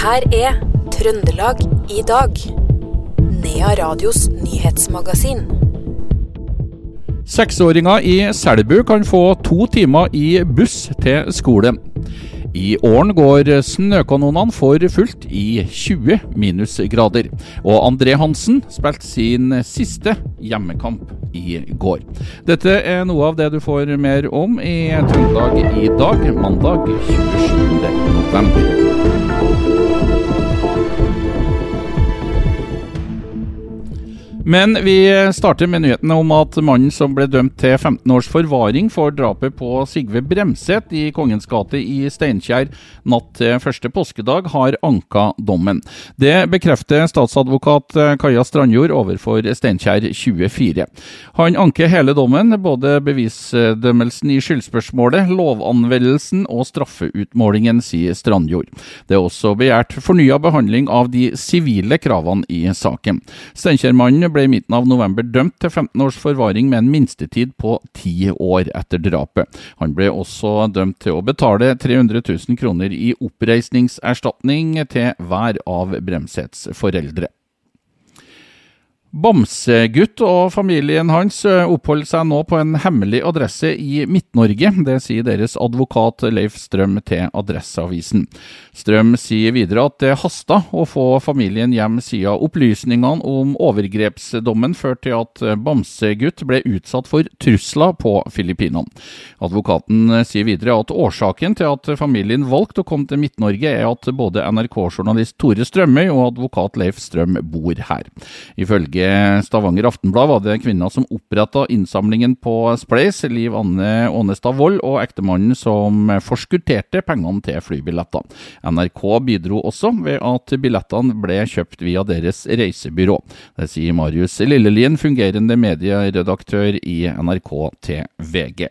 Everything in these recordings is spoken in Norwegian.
her er Trøndelag i dag. Nea Radios nyhetsmagasin. Seksåringer i Selbu kan få to timer i buss til skole. I åren går snøkanonene for fullt i 20 minusgrader. Og André Hansen spilte sin siste hjemmekamp i går. Dette er noe av det du får mer om i Trøndelag i dag, mandag 27. Men vi starter med nyhetene om at mannen som ble dømt til 15 års forvaring for drapet på Sigve Bremset i Kongens gate i Steinkjer natt til første påskedag, har anka dommen. Det bekrefter statsadvokat Kaja Strandjord overfor Steinkjer 24. Han anker hele dommen, både bevisdømmelsen i skyldspørsmålet, lovanvendelsen og straffeutmålingen, sier Strandjord. Det er også begjært fornya behandling av de sivile kravene i saken. Steinkjermannen ble i midten av november dømt til 15 års forvaring med en minstetid på ti år etter drapet. Han ble også dømt til å betale 300 000 kroner i oppreisningserstatning til hver av Bremsets foreldre. Bamsegutt og familien hans oppholder seg nå på en hemmelig adresse i Midt-Norge. Det sier deres advokat Leif Strøm til Adresseavisen. Strøm sier videre at det hasta å få familien hjem siden opplysningene om overgrepsdommen førte til at Bamsegutt ble utsatt for trusler på Filippinene. Advokaten sier videre at årsaken til at familien valgte å komme til Midt-Norge, er at både NRK-journalist Tore Strømøy og advokat Leif Strøm bor her. Ifølge Stavanger Aftenblad var det kvinna som oppretta innsamlingen på Spleis, Liv Anne Ånestad Wold, og ektemannen som forskutterte pengene til flybilletter. NRK bidro også ved at billettene ble kjøpt via deres reisebyrå. Det sier Marius Lillelien, fungerende medieredaktør i NRK til VG.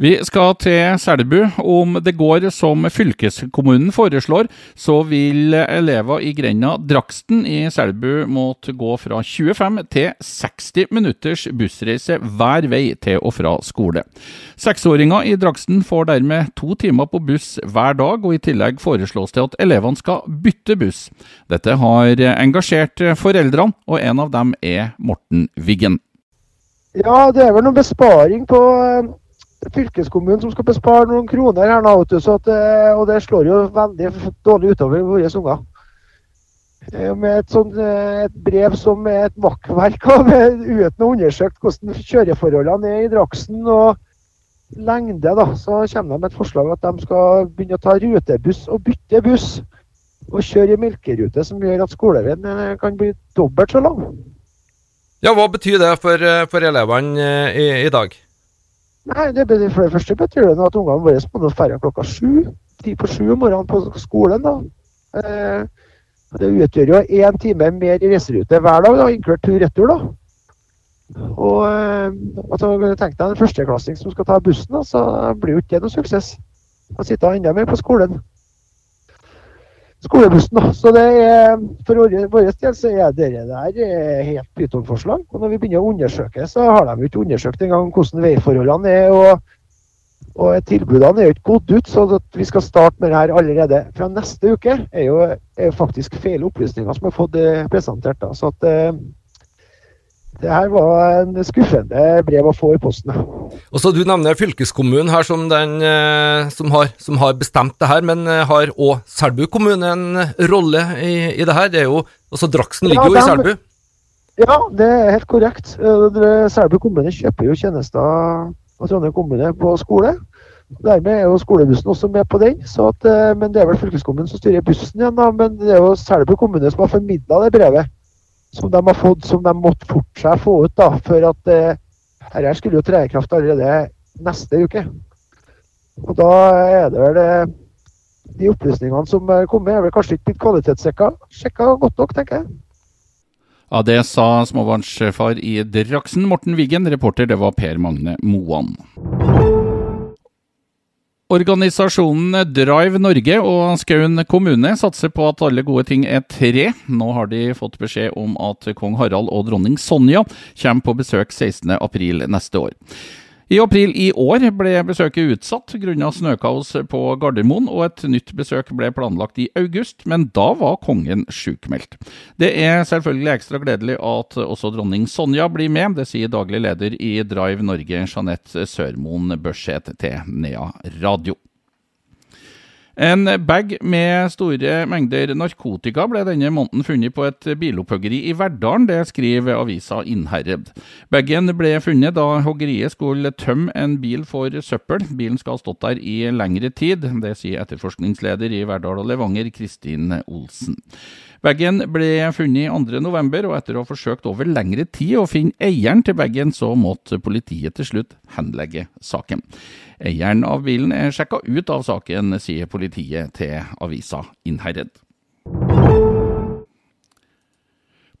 Vi skal til Selbu. Om det går som fylkeskommunen foreslår, så vil elever i grenda Draksten i Selbu måtte gå fra 25 til 60 minutters bussreise hver vei til og fra skole. Seksåringer i Draksten får dermed to timer på buss hver dag, og i tillegg foreslås det at elevene skal bytte buss. Dette har engasjert foreldrene, og en av dem er Morten Wiggen. Ja, det er vel noen besparing på fylkeskommunen som skal bespare noen kroner her nå, at, og det slår jo veldig dårlig utover våre unger. Med et, sånt, et brev som er et makkverk uten å undersøkt hvordan kjøreforholdene er i Draksen og lengde, da, så kommer de med et forslag at de skal begynne å ta rutebuss og bytte buss. Og kjøre i melkerute, som gjør at skoleveien kan bli dobbelt så lang. Ja, Hva betyr det for, for elevene i, i dag? Nei, det, For det første betyr det at ungene våre må dra klokka sju. Ti på sju om morgenen på skolen. da. Eh, det utgjør jo én time mer i reiserute hver dag, da, inkludert tur-retur. da. Og eh, altså, Tenk deg en førsteklassing som skal ta bussen, da, så blir jo ikke det noe suksess. Han sitter enda mer på skolen skolebussen. Så det er, For vår del så er det der helt pytonforslag. Og når vi begynner å undersøke, så har de ikke undersøkt engang hvordan veiforholdene er. og, og tilbudene er jo ikke gått ut, så vi skal starte med det her allerede fra neste uke, er jo, er faktisk feil opplysninger som er fått eh, presentert. da. Så at eh, det her var en skuffende brev å få i posten. Og så Du nevner fylkeskommunen her som den eh, som har, som har bestemt det her, men eh, har òg Selbu kommune en rolle i, i det her? Det er jo, altså Draksen ligger ja, jo i Selbu? Ja, det er helt korrekt. Eh, Selbu kommune kjøper jo tjenester av Trondheim kommune på skole. Dermed er jo skolebussen også med på den. At, men Det er vel fylkeskommunen som styrer bussen igjen, da. Men det er jo Selbu kommune som har formidla det brevet som de har fått, som de måtte fort seg få ut. da, For at eh, dette skulle jo tre i kraft allerede neste uke. Og da er det vel eh, De opplysningene som er kommet, er vel kanskje ikke blitt kvalitetssikra godt nok, tenker jeg. Ja, Det sa småbarnsfar i Draksen, Morten Wiggen. Reporter det var Per Magne Moan. Organisasjonen Drive Norge og Skaun kommune satser på at alle gode ting er tre. Nå har de fått beskjed om at kong Harald og dronning Sonja kommer på besøk 16.4 neste år. I april i år ble besøket utsatt grunnet snøkaos på Gardermoen, og et nytt besøk ble planlagt i august, men da var kongen sjukmeldt. Det er selvfølgelig ekstra gledelig at også dronning Sonja blir med, det sier daglig leder i Drive Norge, Jeanette Sørmoen Børseth til Nea Radio. En bag med store mengder narkotika ble denne måneden funnet på et bilopphuggeri i Verdalen, det skriver avisa Innherred. Bagen ble funnet da hoggeriet skulle tømme en bil for søppel. Bilen skal ha stått der i lengre tid, det sier etterforskningsleder i Verdal og Levanger, Kristin Olsen. Bagen ble funnet 2.11, og etter å ha forsøkt over lengre tid å finne eieren til bagen, så måtte politiet til slutt henlegge saken. Eieren av bilen er sjekka ut av saken, sier politiet til avisa Innherred.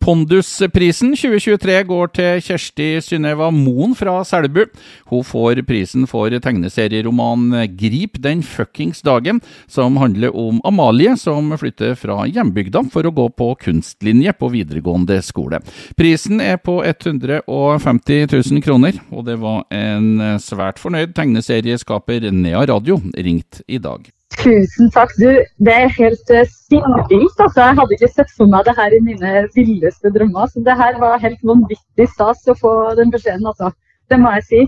Pondusprisen 2023 går til Kjersti Synnøva Moen fra Selbu. Hun får prisen for tegneserieroman Grip den fuckings dagen, som handler om Amalie som flytter fra hjembygda for å gå på kunstlinje på videregående skole. Prisen er på 150 000 kroner, og det var en svært fornøyd tegneserieskaper Nea Radio ringt i dag. Tusen takk. Du, det er helt uh, sinnssykt. Altså. Jeg hadde ikke sett for meg det her i mine villeste drømmer. Så det her var helt vanvittig stas å få den beskjeden, altså. Det må jeg si.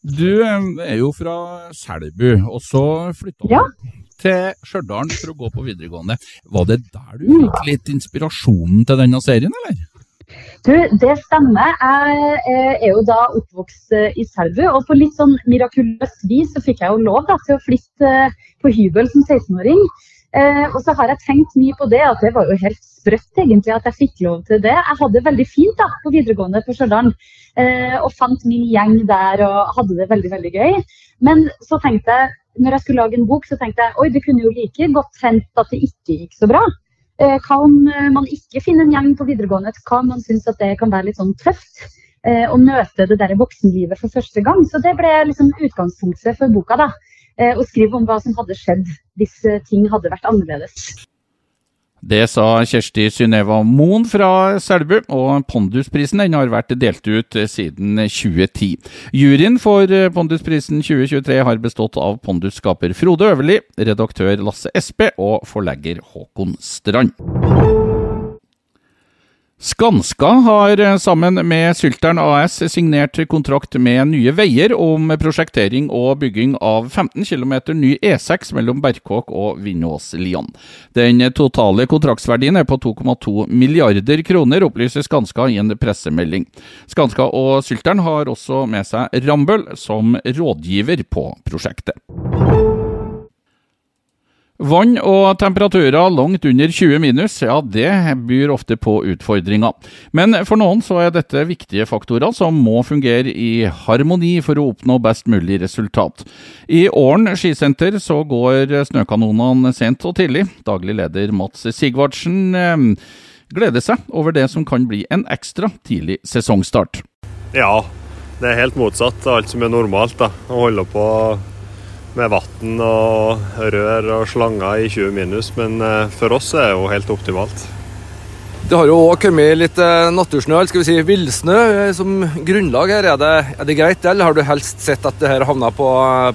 Du er jo fra Selbu, og så flytta du ja. til Stjørdal for å gå på videregående. Var det der du fikk litt inspirasjonen til denne serien, eller? Du, Det stemmer. Jeg eh, er jo da oppvokst eh, i Selbu, og på litt sånn mirakuløst vis så fikk jeg jo lov da, til å flytte eh, på hybel som 16-åring. Eh, og så har jeg tenkt mye på det, at det var jo helt sprøtt egentlig at jeg fikk lov til det. Jeg hadde det veldig fint da, på videregående på Stjørdal, og fant min gjeng der og hadde det veldig, veldig gøy. Men så tenkte jeg, når jeg skulle lage en bok, så tenkte jeg oi, det kunne jo like godt hendt at det ikke gikk så bra. Eh, om eh, man ikke finner en gjeng på videregående? Om man syns at det kan være litt sånn tøft? Eh, å møte det der voksenlivet for første gang. Så det ble liksom utgangspunktet for boka. da. Å skrive om hva som hadde skjedd hvis ting hadde vært annerledes. Det sa Kjersti Synneva Moen fra Selbu, og Pondusprisen har vært delt ut siden 2010. Juryen for Pondusprisen 2023 har bestått av pondusskaper Frode Øverli, redaktør Lasse Espe og forlegger Håkon Strand. Skanska har eh, sammen med Sylteren AS signert kontrakt med Nye Veier om prosjektering og bygging av 15 km ny E6 mellom Berkåk og Vinnås-Lian. Den totale kontraktsverdien er på 2,2 milliarder kroner, opplyser Skanska i en pressemelding. Skanska og Sylteren har også med seg Rambøll som rådgiver på prosjektet. Vann og temperaturer langt under 20 minus, ja det byr ofte på utfordringer. Men for noen så er dette viktige faktorer som må fungere i harmoni for å oppnå best mulig resultat. I Åren skisenter så går snøkanonene sent og tidlig. Daglig leder Mats Sigvardsen eh, gleder seg over det som kan bli en ekstra tidlig sesongstart. Ja, det er helt motsatt av alt som er normalt. da, Å holde på med vann og rør og slanger i 20 minus, men eh, for oss er det jo helt optimalt. Det har jo òg kommet litt eh, eller skal vi si villsnø, eh, som grunnlag her. Er det, er det, greit, eller har du helst sett at det her havna på,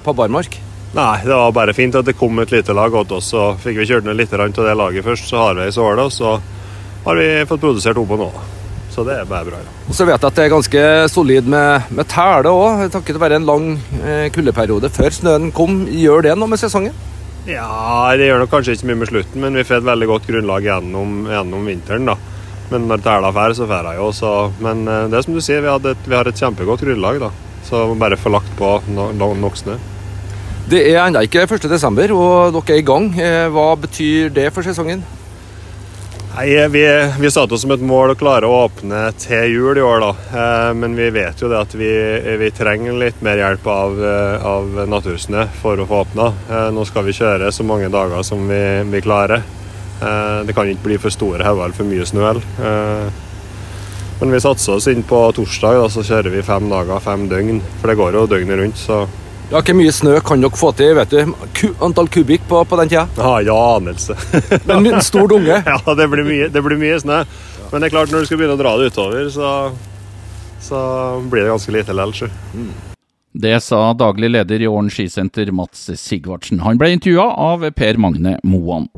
på barmark? Nei, det var bare fint at det kom et lite lag til oss. Så fikk vi kjørt ned litt av det laget først, så har vi så såle, og så har vi fått produsert oppå nå. Så det er bare bra. ja. Og så vet jeg at det er ganske solid med, med tæle òg, takket være en lang eh, kuldeperiode før snøen kom. Gjør det noe med sesongen? Ja, det gjør nok kanskje ikke mye med slutten, men vi får et veldig godt grunnlag gjennom, gjennom vinteren. da. Men når tæla drar, så drar jeg jo. Så, men eh, det er som du sier, vi, et, vi har et kjempegodt grunnlag. da. Så må bare få lagt på no, no, nok snø. Det er ennå ikke 1.12., og dere er i gang. Eh, hva betyr det for sesongen? Nei, vi, vi satte oss som et mål å klare å åpne til jul i år, da. Eh, men vi vet jo det at vi, vi trenger litt mer hjelp av, eh, av Natursnø for å få åpna. Eh, nå skal vi kjøre så mange dager som vi, vi klarer. Det kan ikke bli for store hauger eller for mye snø. Men vi satser oss inn på torsdag, da, så kjører vi fem dager, fem døgn. For det går jo døgnet rundt, så ja, Hvor mye snø kan dere få til? vet du? Ku, antall kubikk på, på den tida? Ja, ja anelse. Men en stor dunge? ja, det blir, mye, det blir mye snø. Men det er klart, når du skal begynne å dra det utover, så, så blir det ganske lite likevel. Mm. Det sa daglig leder i Åren skisenter Mats Sigvartsen. Han ble intervjua av Per Magne Moan.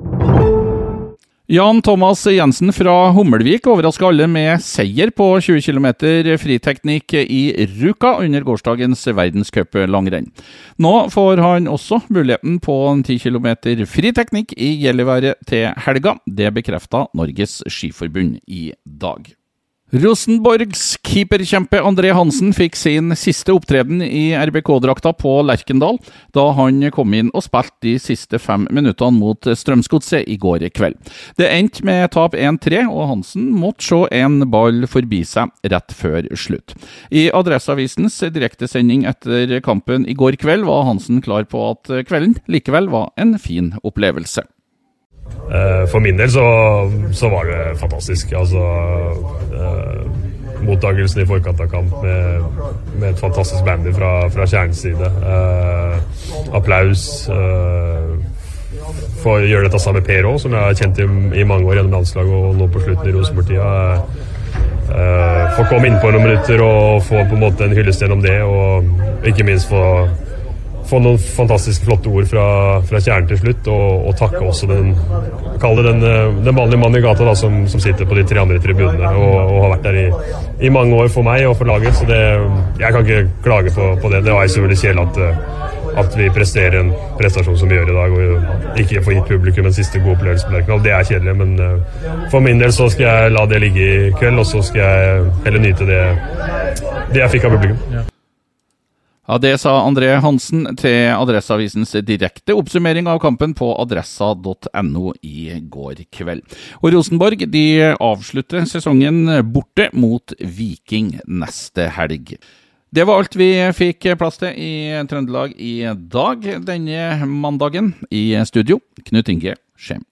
Jan Thomas Jensen fra Hummelvik overraska alle med seier på 20 km friteknikk i Ruka under gårsdagens verdenscuplangrenn. Nå får han også muligheten på 10 km friteknikk i Gjelliværet til helga. Det bekrefta Norges Skiforbund i dag. Rosenborgs keeperkjempe André Hansen fikk sin siste opptreden i RBK-drakta på Lerkendal, da han kom inn og spilte de siste fem minuttene mot Strømsgodset i går kveld. Det endte med tap 1-3, og Hansen måtte se en ball forbi seg rett før slutt. I Adresseavisens direktesending etter kampen i går kveld var Hansen klar på at kvelden likevel var en fin opplevelse. Eh, for min del så, så var det fantastisk. Altså eh, Mottakelsen i forkant av kamp med, med et fantastisk bandy fra, fra Kjernens side. Eh, applaus. Eh, for å gjøre dette sammen med Per òg, som jeg har kjent i, i, mange år gjennom landslaget og nå på slutten i Rosenborg-tida. Eh, få komme inn på noen minutter og få på en måte en hyllest gjennom det, og ikke minst få få noen fantastisk flotte ord fra, fra kjernen til slutt, og, og takke også den Kall det den, eh, den vanlige mannen i gata da, som, som, sitter på de tre andre tribunene og, og, har vært der i, i, mange år for meg og for laget. Så det, jeg kan ikke klage på, på det. Det var selvfølgelig kjedelig at, eh, at vi presterer en prestasjon som vi gjør i dag, og ikke får gitt publikum en siste god opplevelse på Lerkendal. Det er kjedelig, men uh, for min del så skal jeg la det ligge i kveld, og så skal jeg heller nyte det, det jeg fikk av publikum. Ja. Ja, Det sa André Hansen til Adresseavisens direkte oppsummering av kampen på adressa.no i går kveld. Og Rosenborg de avslutter sesongen borte mot Viking neste helg. Det var alt vi fikk plass til i Trøndelag i dag denne mandagen. I studio, Knut Inge Skjem.